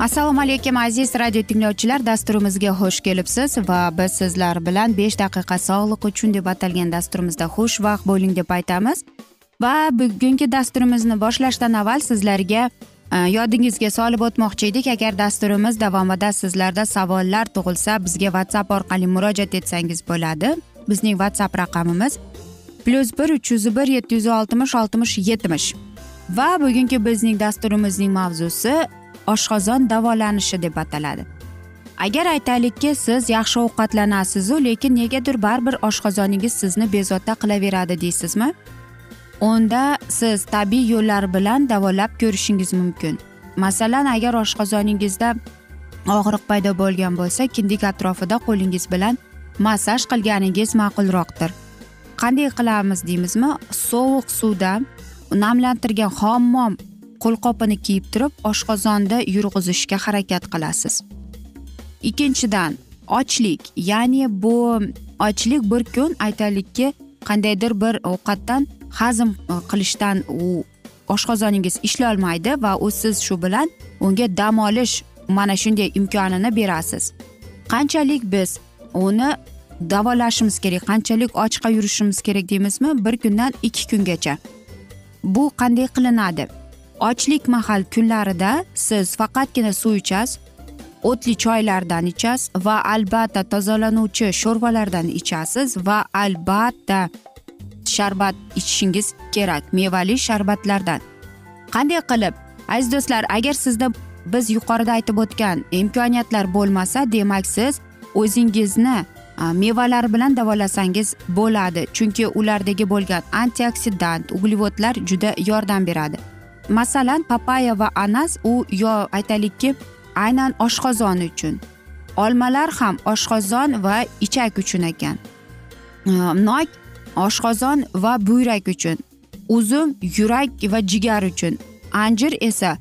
assalomu alaykum aziz radio tinglovchilar. Dasturimizga xush kelibsiz va biz sizlar bilan besh daqiqa sog'liq uchun deb atalgan dasturimizda xushvaqt bo'ling deb aytamiz. Va bugungi dasturimizni boshlashdan avval sizlarga e, yodingizga solib o'tmoqchi edik. Agar dasturimiz davomida sizlarda savollar tug'ilsa bizga whatsapp orqali murojaat etsangiz bo'ladi. Bizning whatsapp raqamimiz plyus bir uch yuz bir yetti yuz oltmish oltmish yetmish. Va bugungi bizning dasturimizning mavzusi oshqozon davolanishi deb ataladi. Agar aytaylikki siz yaxshi ovqatlanasizu lekin negadir baribir oshqozoningiz sizni bezovta qilaveradi deysizmi? Unda siz tabiiy yo'llar bilan davolab ko'rishingiz mumkin. Masalan agar oshqozoningizda og'riq paydo bo'lgan bo'lsa kindik atrofida qo'lingiz bilan massaj qilganingiz ma'qulroqdir. Qanday qilamiz deymizmi? Sovuq suvda namlantirgan hammom qo'lqopini kiyib turib oshqozonda yurg'izishga harakat qilasiz. Ikkinchidan ochlik ya'ni bu ochlik bir kun aytaylikki qandaydir bir ovqatdan hazm e, qilishdan u oshqozoningiz ishlolmaydi va u siz shu bilan unga dam olish mana shunday imkonini berasiz. Qanchalik biz uni davolashimiz kerak qanchalik ochqa yurishimiz kerak deymizmi? Bir kundan ikki kungacha. Bu qanday qilinadi? Ochlik mahal kunlarida siz faqatgina suv ichasiz o'tli choylardan ichasiz va albatta tozalanuvchi sho'rvalardan ichasiz va albatta sharbat ichishingiz kerak mevali sharbatlardan. Qanday qilib? Aziz do'stlar agar sizda biz yuqorida aytib o'tgan imkoniyatlar bo'lmasa demak siz o'zingizni mevalar bilan davolasangiz bo'ladi. Chunki ulardagi bo'lgan antioksidant uglevodlar juda yordam beradi. Masalan papaya va anas u yo aytaylikki aynan oshqozon uchun. Olmalar ham oshqozon va ichak uchun ekan. Nok oshqozon va buyrak uchun. Uzum yurak va jigar uchun. Anjir esa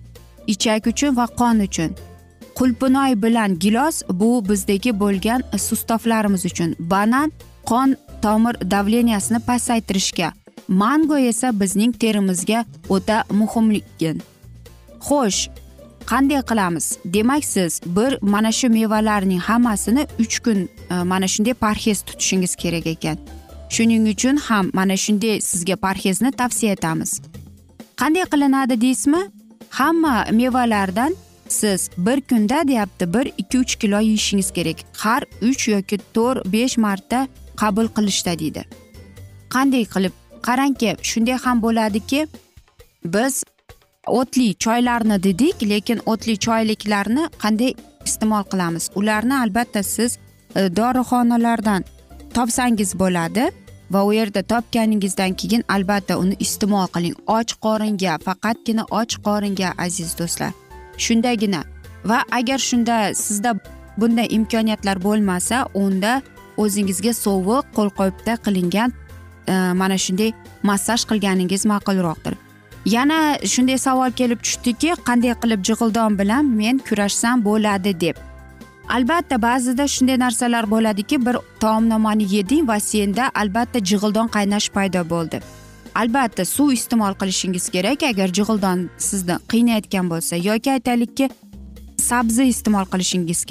ichak uchun va qon uchun. Qulpinoy bilan gilos bu bizdagi bo'lgan sustavlarimiz uchun. Banan qon tomir davleniyasini pasaytirishga mango esa bizning terimizga o'ta muhimligin. Xo'sh qanday qilamiz? Demak siz bir mana shu mevalarning hammasini uch kun e, mana shunday parhez tutishingiz kerak ekan. Shuning uchun ham mana shunday sizga parhezni tavsiya etamiz. Qanday qilinadi deysizmi? Hamma mevalardan siz bir kunda deyapti bir ikki uch kilo yeyishingiz kerak. Har uch yoki to'rt besh marta qabul qilishda deydi. Qanday qilib qarangki shunday ham bo'ladiki biz o'tli choylarni dedik lekin o'tli choyliklarni qanday iste'mol qilamiz? Ularni albatta siz e, dorixonalardan topsangiz bo'ladi va u yerda topganingizdan keyin albatta uni iste'mol qiling. Och qoringa faqatgina och qoringa aziz do'stlar. Shundagina va agar shunda sizda bunday imkoniyatlar bo'lmasa unda o'zingizga sovuq qo'lqopda qilingan Э, mana shunday massaj qilganingiz ma'qulroqdir. Yana shunday savol kelib tushdiki qanday qilib jig'ildon bilan men kurashsam bo'ladi deb. Albatta ba'zida shunday narsalar bo'ladiki bir taomnomani yeding va senda albatta jig'ildon qaynash paydo bo'ldi. Albatta suv iste'mol qilishingiz kerak agar jig'ildon sizni qiynayotgan bo'lsa yoki aytaylikki sabzi iste'mol qilishingiz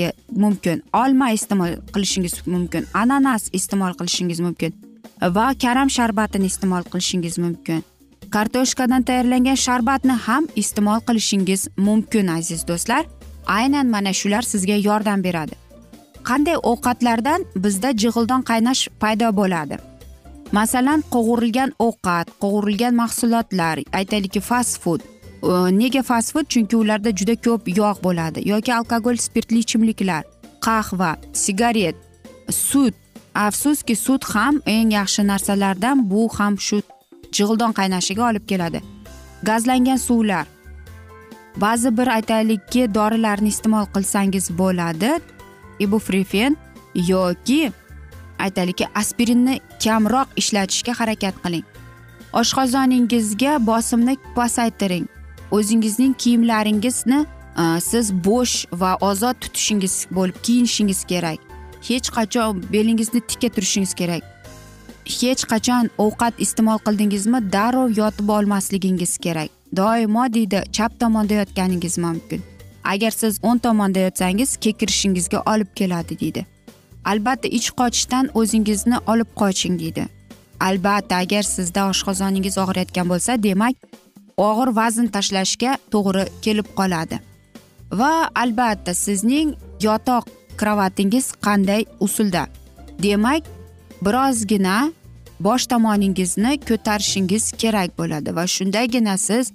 mumkin olma iste'mol qilishingiz mumkin ananas iste'mol qilishingiz mumkin. Va karam sharbatini iste'mol qilishingiz mumkin. Kartoshkadan tayyorlangan sharbatni ham iste'mol qilishingiz mumkin aziz do'stlar. Aynan mana shular sizga yordam beradi. Qanday ovqatlardan bizda jig'ildon qaynash paydo bo'ladi? Masalan qovurilgan ovqat qovurilgan mahsulotlar aytaylikki fast food. Nega fast food? Chunki ularda juda ko'p yog' bo'ladi yoki alkogol spirtli ichimliklar qahva sigaret sut afsuski sut ham eng yaxshi narsalardan bu ham shu jig'ildon qaynashiga olib keladi. Gazlangan suvlar. Ba'zi bir aytaylikki dorilarni iste'mol qilsangiz bo'ladi ibuprofen yoki aytaylikki aspirinni kamroq ishlatishga harakat qiling. Oshqozoningizga bosimni pasaytiring. O'zingizning kiyimlaringizni e, siz bo'sh va ozod tutishingiz bo'lib kiyinishingiz kerak. Hech qachon belingizni tikka turishingiz kerak. Hech qachon ovqat iste'mol qildingizmi darrov yotib olmasligingiz kerak. Doimo deydi chap tomonda yotganingiz mumkin. Agar siz o'ng tomonda yotsangiz kekirishingizga olib keladi deydi. Albatta ich qochishdan o'zingizni olib qoching deydi. Albatta agar sizda oshqozoningiz og'riyotgan bo'lsa demak og'ir vazn tashlashga to'g'ri kelib qoladi. Va albatta sizning yotoq kravatingiz qanday usulda? Demak birozgina bosh tomoningizni ko'tarishingiz kerak bo'ladi va shundagina siz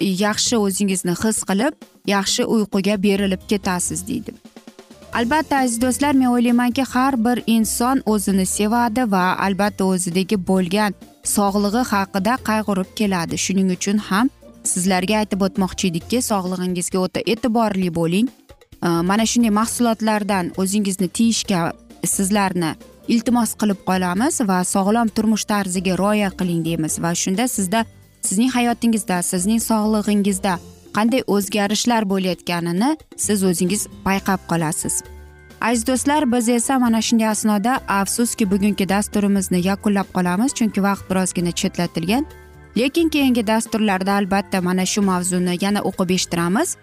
yaxshi o'zingizni his qilib yaxshi uyquga berilib ketasiz deydi. Albatta aziz do'stlar men o'ylaymanki har bir inson o'zini sevadi va albatta o'zidagi bo'lgan sog'lig'i haqida qayg'urib keladi. Shuning uchun ham sizlarga aytib o'tmoqchi edikki sog'lig'ingizga o'ta e'tiborli bo'ling. Э, mana shunday mahsulotlardan o'zingizni tiyishga sizlarni iltimos qilib qolamiz va sog'lom turmush tarziga rioya qiling deymiz. Va shunda sizda sizning hayotingizda sizning sog'lig'ingizda qanday o'zgarishlar bo'layotganini siz o'zingiz payqab qolasiz. Aziz do'stlar biz esa mana shunday asnoda afsuski bugungi dasturimizni yakunlab qolamiz chunki vaqt birozgina chetlatilgan. Lekin keyingi dasturlarda albatta mana shu mavzuni yana o'qib eshittiramiz.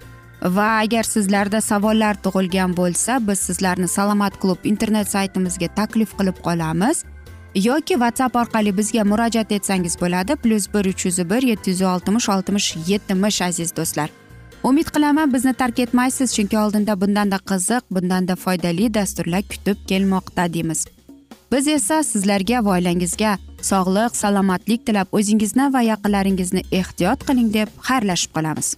Va agar sizlarda savollar tug'ilgan bo'lsa biz sizlarni salomat klub internet saytimizga taklif qilib qolamiz. Yoki whatsapp orqali bizga murojaat etsangiz bo'ladi plyus bir uch yuz bir yetti yuz oltmish oltmish yetmish aziz do'stlar. Umid qilaman bizni tark etmaysiz chunki oldinda bundanda qiziq bundanda foydali dasturlar kutib kelmoqda deymiz. Biz esa sizlarga va oilangizga sog'lik salomatlik tilab o'zingizni va yaqinlaringizni ehtiyot qiling deb xayrlashib qolamiz.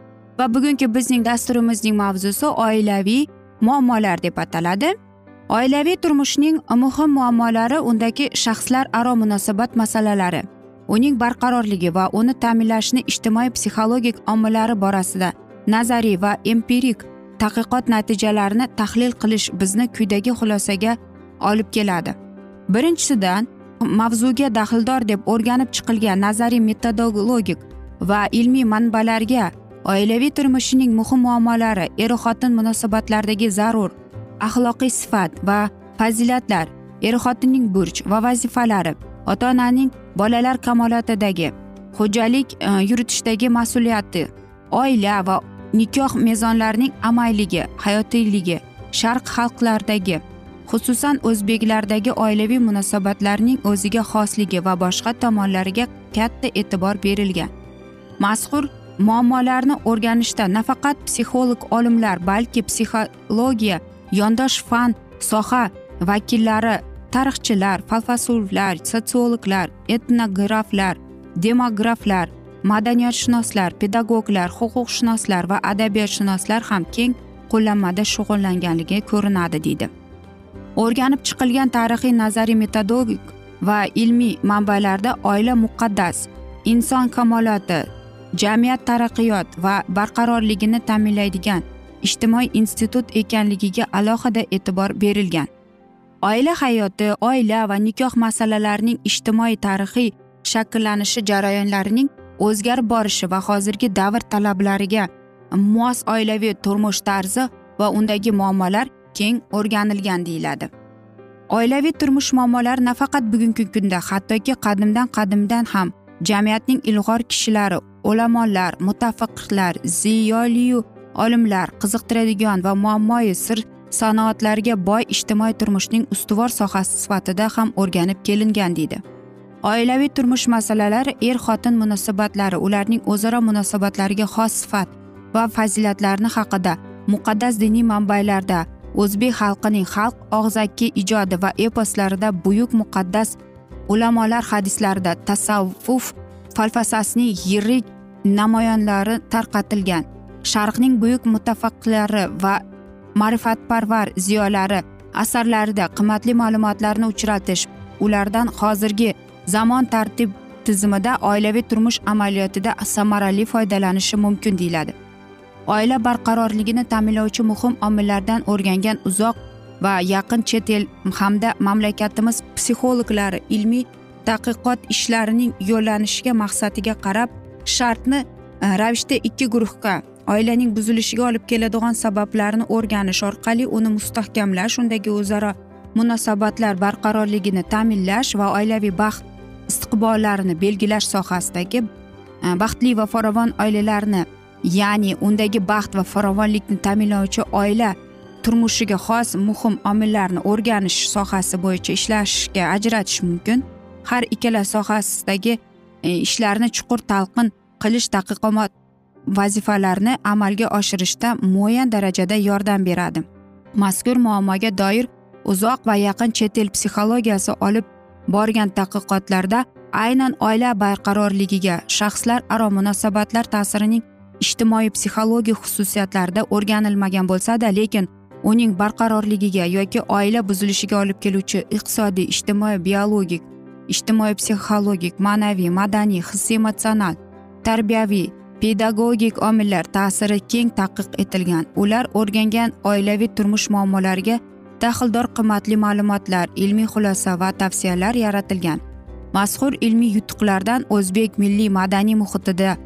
Va bugungi bizning dasturimizning mavzusi oilaviy muammolar deb ataladi. Oilaviy turmushning muhim muammolari undagi shaxslar aro munosabat masalalari uning barqarorligi va uni ta'minlashni ijtimoiy psixologik omillari borasida nazariy va empirik tadqiqot natijalarini tahlil qilish bizni quyidagi xulosaga olib keladi. Birinchisidan mavzuga daxldor deb o'rganib chiqilgan nazariy metodologik va ilmiy manbalarga oilaviy turmushining muhim muammolari er xotin munosabatlaridagi zarur axloqiy sifat va fazilatlar er xotinning burch va vazifalari ota onaning bolalar kamolotidagi xo'jalik e, yuritishdagi mas'uliyati oila va nikoh mezonlarining amayligi hayotiyligi sharq xalqlaridagi xususan o'zbeklardagi oilaviy munosabatlarning o'ziga xosligi va boshqa tomonlariga katta e'tibor berilgan. Mazkur muammolarni o'rganishda nafaqat psixolog olimlar balki psixologiya yondosh fan soha vakillari tarixchilar falsafasullar sotsiologlar etnograflar demograflar madaniyatshunoslar pedagoglar huquqshunoslar va adabiyotshunoslar ham keng qo'llanmada shug'ullanganligi ko'rinadi deydi. O'rganib chiqilgan tarixiy nazariy metodologik va ilmiy manbalarda oila muqaddas inson kamoloti jamiyat taraqqiyot va barqarorligini ta'minlaydigan ijtimoiy institut ekanligiga alohida e'tibor berilgan. Oila hayoti oila va nikoh masalalarining ijtimoiy tarixiy shakllanishi jarayonlarining o'zgarib borishi va hozirgi davr talablariga mos oilaviy turmush tarzi va undagi muammolar keng o'rganilgan deyiladi. Oilaviy turmush muammolari nafaqat bugungi kunda hattoki qadimdan qadimdan ham jamiyatning ilg'or kishilari ulamolar mutafaqqihlar ziyoliyu olimlar qiziqtiradigan va muammoyi sir sanoatlarga boy ijtimoiy turmushning ustuvor sohasi sifatida ham o'rganib kelingan deydi. Oilaviy turmush masalalari er xotin munosabatlari ularning o'zaro munosabatlariga xos sifat va fazilatlarni haqida muqaddas diniy manbalarda o'zbek xalqining xalq og'zaki ijodi va eposlarida buyuk muqaddas ulamolar hadislarida tasavvuf falsafasining yirik namoyonlari tarqatilgan. Sharqning buyuk mutafaqqilari va ma'rifatparvar ziyolari asarlarida qimmatli ma'lumotlarni uchratish ulardan hozirgi zamon tartib tizimida oilaviy turmush amaliyotida samarali foydalanishi mumkin deyiladi. Oila barqarorligini ta'minlovchi muhim omillardan o'rgangan uzoq va yaqin chet el hamda mamlakatimiz psixologlari ilmiy tadqiqot ishlarining yo'llanishiga maqsadiga qarab shartni e, ravishda ikki guruhga oilaning buzilishiga olib keladigan sabablarni o'rganish orqali uni mustahkamlash undagi o'zaro munosabatlar barqarorligini ta'minlash va oilaviy baxt istiqbollarini belgilash sohasidagi e, baxtli va farovon oilalarni ya'ni undagi baxt va farovonlikni ta'minlovchi oila turmushiga xos muhim omillarni o'rganish sohasi bo'yicha ishlashga ajratish mumkin. Har ikkala sohasidagi e, ishlarni chuqur talqin qilish tadqiqot vazifalarni amalga oshirishda muayyan darajada yordam beradi. Mazkur muammoga doir uzoq va yaqin chet el psixologiyasi olib borgan tadqiqotlarda aynan oila barqarorligiga shaxslar aro munosabatlar ta'sirining ijtimoiy psixologik xususiyatlarida o'rganilmagan bo'lsada lekin uning barqarorligiga yoki oila buzilishiga olib keluvchi iqtisodiy ijtimoiy biologik ijtimoiy psixologik ma'naviy madaniy hissiy emotsional tarbiyaviy pedagogik omillar ta'siri keng tadqiq etilgan. Ular o'rgangan oilaviy turmush muammolariga daxldor qimmatli ma'lumotlar ilmiy xulosa va tavsiyalar yaratilgan. Mazkur ilmiy yutuqlardan o'zbek milliy madaniy muhitida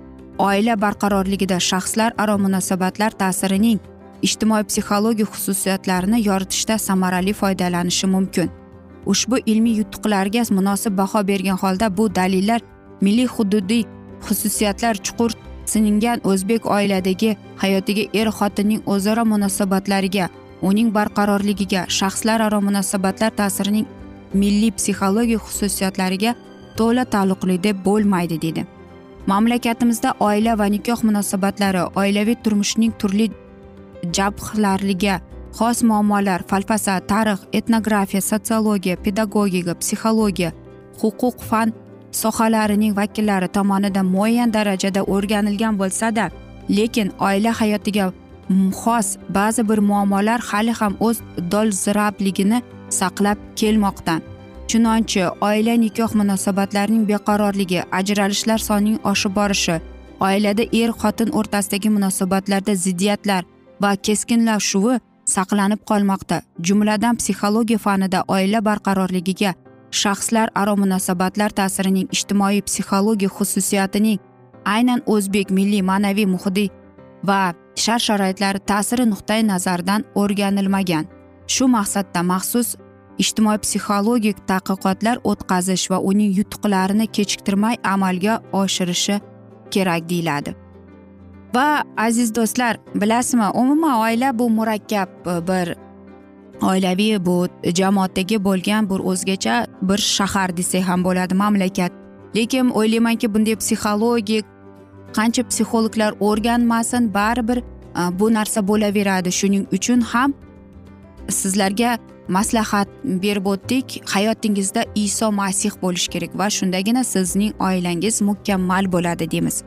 oila barqarorligida shaxslar aro munosabatlar ta'sirining ijtimoiy psixologik xususiyatlarini yoritishda samarali foydalanishi mumkin. Ushbu ilmiy yutuqlarga munosib baho bergan holda bu dalillar milliy hududiy xususiyatlar chuqur siningan o'zbek oiladagi hayotiga er xotinning o'zaro munosabatlariga uning barqarorligiga shaxslararo munosabatlar ta'sirining milliy psixologik xususiyatlariga to'la taalluqli deb bo'lmaydi deydi mamlakatimizda oila va nikoh munosabatlari oilaviy turmushning turli jabhlarligi xos muammolar falsafa tarix etnografiya sotsiologiya pedagogika psixologiya huquq fan sohalarining vakillari tomonidan muayyan darajada o'rganilgan bo'lsada lekin oila hayotiga xos ba'zi bir muammolar hali ham o'z dolzarbligini saqlab kelmoqda. Chunonchi oila nikoh munosabatlarining beqarorligi ajralishlar sonining oshib borishi oilada er xotin o'rtasidagi munosabatlarda ziddiyatlar va keskinlashuvi saqlanib qolmoqda. Jumladan psixologiya fanida oila barqarorligiga shaxslar aro munosabatlar ta'sirining ijtimoiy psixologik xususiyatining aynan o'zbek milliy ma'naviy muhiti va shart sharoitlari ta'siri nuqtai nazaridan o'rganilmagan. Shu maqsadda maxsus ijtimoiy psixologik tadqiqotlar o'tkazish va uning yutuqlarini kechiktirmay amalga oshirishi kerak deyiladi. Va aziz do'stlar bilasizmi umuman oila bu murakkab e, bir oilaviy bu jamoatdagi bo'lgan bir o'zgacha bir shahar desak ham bo'ladi mamlakat. Lekin o'ylaymanki bunday psixologik qancha psixologlar o'rganmasin baribir e, bu narsa bo'laveradi. Shuning uchun ham sizlarga maslahat berib o'tdik. Hayotingizda iso masih bo'lishi kerak va shundagina sizning oilangiz mukammal bo'ladi deymiz.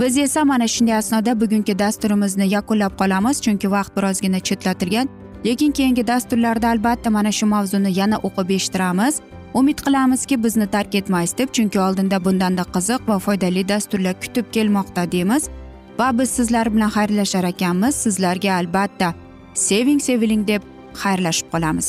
Biz esa mana shunday asnoda bugungi dasturimizni yakunlab qolamiz chunki vaqt birozgina chetlatilgan. Lekin keyingi dasturlarda albatta mana shu mavzuni yana o'qib eshittiramiz. Umid qilamizki bizni tark etmaysiz deb chunki oldinda bundanda qiziq va foydali dasturlar kutib kelmoqda deymiz. Va biz sizlar bilan xayrlashar ekanmiz. Sizlarga albatta seving seviling deb xayrlashib qolamiz.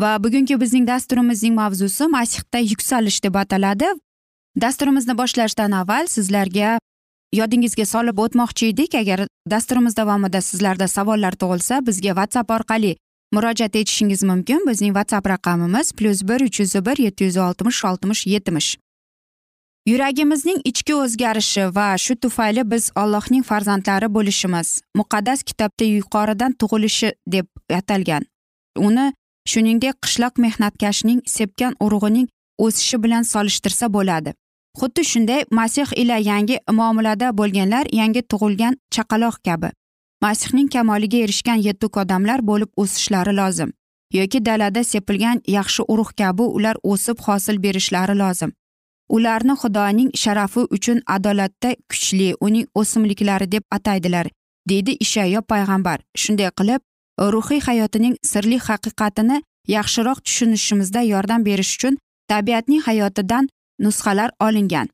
Va bugungi bizning dasturimizning mavzusi masihda yuksalish deb ataladi. Dasturimizni boshlashdan avval sizlarga yodingizga solib o'tmoqchi edik. Agar dasturimiz davomida sizlarda savollar tug'ilsa bizga whatsapp orqali murojaat etishingiz mumkin. Bizning whatsapp raqamimiz plyus bir uch yuz bir yetti yuz oltmish oltmish yetmish yuragimizning ichki o'zgarishi va shu tufayli biz allohning farzandlari bo'lishimiz muqaddas kitobda yuqoridan tug'ilishi deb atalgan. Uni shuningdek qishloq mehnatkashning sepgan urug'ining o'sishi bilan solishtirsa bo'ladi. Xuddi shunday masih ila yangi muomalada bo'lganlar yangi tug'ilgan chaqaloq kabi. Masihning kamoliga erishgan yetuk odamlar bo'lib o'sishlari lozim. Yoki dalada sepilgan yaxshi urug' kabi ular o'sib hosil berishlari lozim. Ularni xudoning sharafi uchun adolatda kuchli uning o'simliklari deb ataydilar deydi ishayo payg'ambar. Shunday qilib ruhiy hayotining sirli haqiqatini yaxshiroq tushunishimizda yordam berish uchun tabiatning hayotidan nusxalar olingan.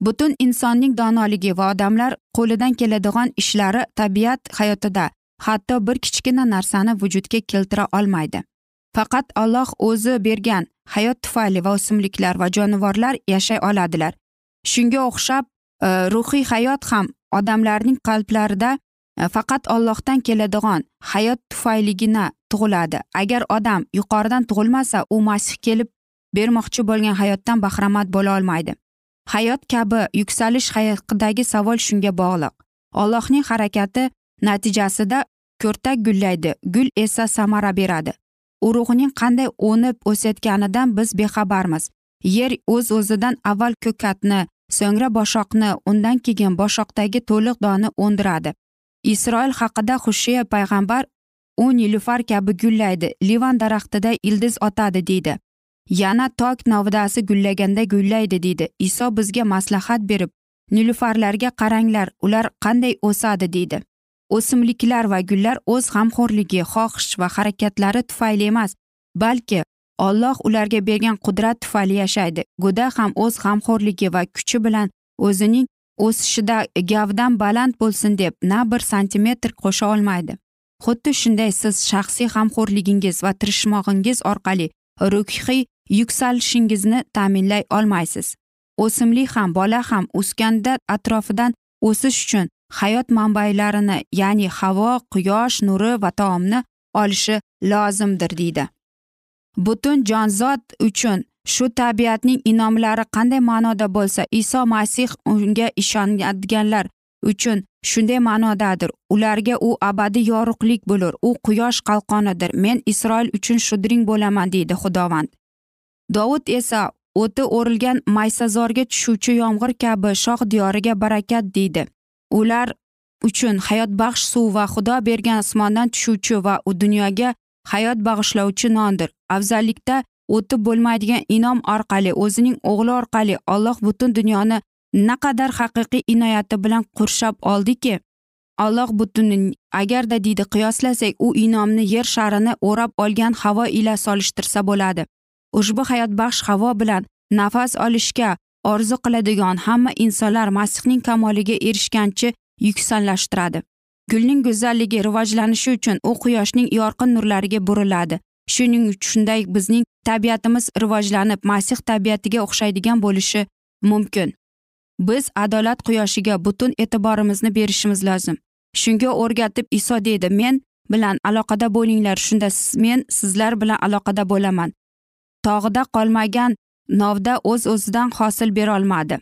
Butun insonning donoligi va odamlar qo'lidan keladigan ishlari tabiat hayotida hatto bir kichkina narsani vujudga keltira olmaydi. Faqat alloh o'zi bergan hayot tufayli va o'simliklar va jonivorlar yashay oladilar. Shunga o'xshab e, ruhiy hayot ham odamlarning qalblarida Э, faqat ollohdan keladigan hayot tufayligina tug'iladi. Agar odam yuqoridan tug'ilmasa u masih kelib bermoqchi bo'lgan hayotdan bahramand bo'la olmaydi. Hayot kabi yuksalish haqidagi savol shunga bog'liq. Ollohning harakati natijasida ko'rtak gullaydi. Gul esa samara beradi. Urug'ning qanday o'nib o'sayotganidan biz bexabarmiz. Yer o'z o'zidan avval ko'katni so'ngra boshoqni undan keyin boshoqdagi to'liq doni o'ndiradi. Isroil haqida hushiya payg'ambar u nilufar kabi gullaydi. Livan daraxtida ildiz otadi deydi. Yana tok novdasi gullaganda gullaydi deydi. Iso bizga maslahat berib nilufarlarga qaranglar ular qanday o'sadi deydi. O'simliklar va gullar o'z g'amxo'rligi xohish va harakatlari tufayli emas balki olloh ularga bergan qudrat tufayli yashaydi. Guda ham o'z g'amxo'rligi va kuchi bilan o'zining o'sishida gavdam baland bo'lsin deb na bir santimetr qo'sha olmaydi. Xuddi shunday siz shaxsiy g'amxo'rligingiz va tirishmog'ingiz orqali ruhiy yuksalishingizni ta'minlay olmaysiz. O'simlik ham bola ham o'sganda atrofidan o'sish uchun hayot manbalarini ya'ni havo quyosh nuri va taomni olishi lozimdir deydi. Butun jonzot uchun shu tabiatning inomlari qanday ma'noda bo'lsa iso masih unga ishonadiganlar uchun shunday ma'nodadir. Ularga u abadiy yorug'lik bo'lur. U quyosh qalqonidir. Men isroil uchun shudring bo'laman deydi xudovand. Dovud esa o'ti o'rilgan maysazorga tushuvchi yomg'ir kabi shoh diyoriga barakat deydi. Ular uchun hayotbaxsh suv va xudo bergan osmondan tushuvchi va u dunyoga hayot bag'ishlovchi nondir. Afzallikda o'tib bo'lmaydigan inom orqali o'zining o'g'li orqali olloh butun dunyoni naqadar haqiqiy inoyati bilan qurshab oldiki alloh butun agarda deydi qiyoslasak u inomni yer sharini o'rab olgan havo ila solishtirsa bo'ladi. Ushbu hayotbaxsh havo bilan nafas olishga orzu qiladigan hamma insonlar masihning kamoliga erishgancha yuksallashtiradi gulning go'zalligi rivojlanishi uchun u quyoshning yorqin nurlariga buriladi. Shuning shunday bizning tabiatimiz rivojlanib masih tabiatiga o'xshaydigan bo'lishi mumkin. Biz adolat quyoshiga butun e'tiborimizni berishimiz lozim. Shunga o'rgatib iso deydi men bilan aloqada bo'linglar shunda men sizlar bilan aloqada bo'laman. Tog'ida qolmagan novda o'z öz o'zidan hosil berolmadi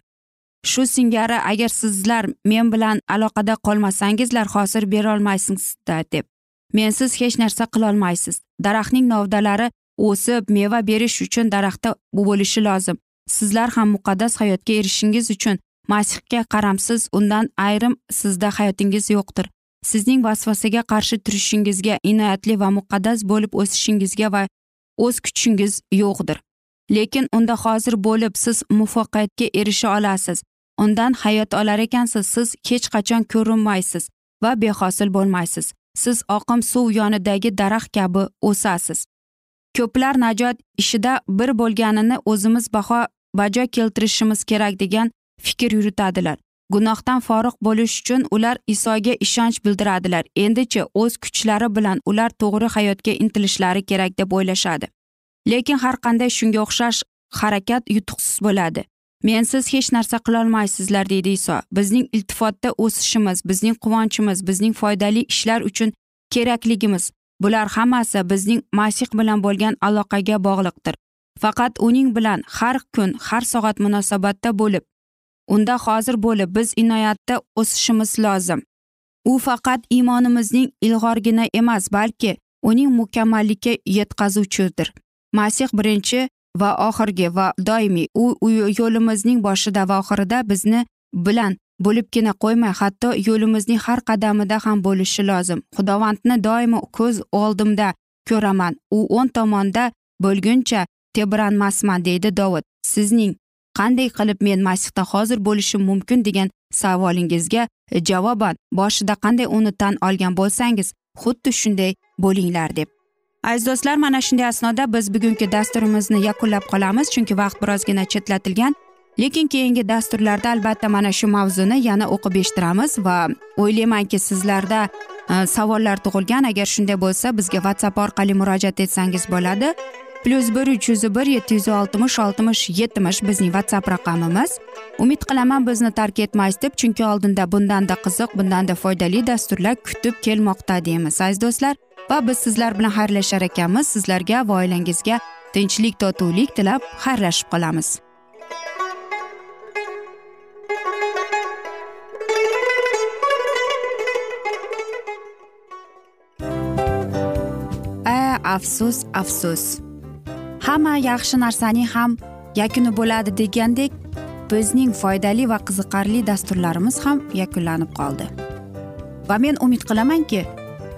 shu singari agar sizlar men bilan aloqada qolmasangizlar hosil berolmaysizda deb. Mensiz hech narsa qilolmaysiz daraxtning novdalari o'sib meva berish uchun daraxtda bo'lishi lozim. Sizlar ham muqaddas hayotga erishishingiz uchun masihga qaramsiz undan ayrim sizda hayotingiz yo'qdir. Sizning vasvasaga qarshi turishingizga inoyatli va muqaddas bo'lib o'sishingizga va o'z kuchingiz yo'qdir. Lekin unda hozir bo'lib siz muvaffaqiyatga erisha olasiz. Undan hayot olar ekansiz siz hech qachon ko'rinmaysiz va behosil bo'lmaysiz. Siz oqim suv yonidagi daraxt kabi o'sasiz. Ko'plar najot ishida bir bo'lganini o'zimiz baho bajo keltirishimiz kerak degan fikr yuritadilar. Gunohdan forig' bo'lish uchun ular isoga ishonch bildiradilar. Endichi o'z kuchlari bilan ular to'g'ri hayotga intilishlari kerak deb o'ylashadi. Lekin har qanday shunga o'xshash harakat yutuqsiz bo'ladi. Mensiz hech narsa qilolmaysizlar deydi iso. Bizning iltifotda o'sishimiz bizning quvonchimiz bizning foydali ishlar uchun kerakligimiz. Bular hammasi bizning masih bilan bo'lgan aloqaga bog'liqdir. Faqat uning bilan har kun har soat munosabatda bo'lib unda hozir bo'lib biz inoyatda o'sishimiz lozim. U faqat iymonimizning ilg'orgina emas balki uning mukammallikka yetkazuvchidir masih birinchi va oxirgi va doimiy u yo'limizning boshida va oxirida bizni bilan bo'libgina qo'ymay hatto yo'limizning har qadamida ham bo'lishi lozim. Xudovandni doimo ko'z oldimda ko'raman. U o'ng tomonda bo'lguncha tebranmasman deydi dovud. Sizning qanday qilib men masihda hozir bo'lishim mumkin degan savolingizga javoban. Boshida qanday uni tan olgan bo'lsangiz xuddi shunday bo'linglar deb aziz do'stlar mana shunday asnoda biz bugungi dasturimizni yakunlab qolamiz chunki vaqt birozgina chetlatilgan. Lekin keyingi dasturlarda albatta mana shu mavzuni yana o'qib eshittiramiz va o'ylaymanki sizlarda e, savollar tug'ilgan. Agar shunday bo'lsa bizga whatsapp orqali murojaat etsangiz bo'ladi. Plyus bir uch yuz bir yetti yuz oltmish oltmish yetmish bizning whatsapp raqamimiz. Umid qilaman bizni tark etmaysiz deb chunki oldinda bundanda qiziq bundanda foydali dasturlar kutib kelmoqda deymiz aziz do'stlar. Va biz sizlar bilan xayrlashar ekanmiz. Sizlarga va oilangizga tinchlik totuvlik tilab xayrlashib qolamiz. Afsus afsus. Hamma yaxshi narsaning ham yakuni bo'ladi degandek bizning foydali va qiziqarli dasturlarimiz ham yakunlanib qoldi. Va men umid qilamanki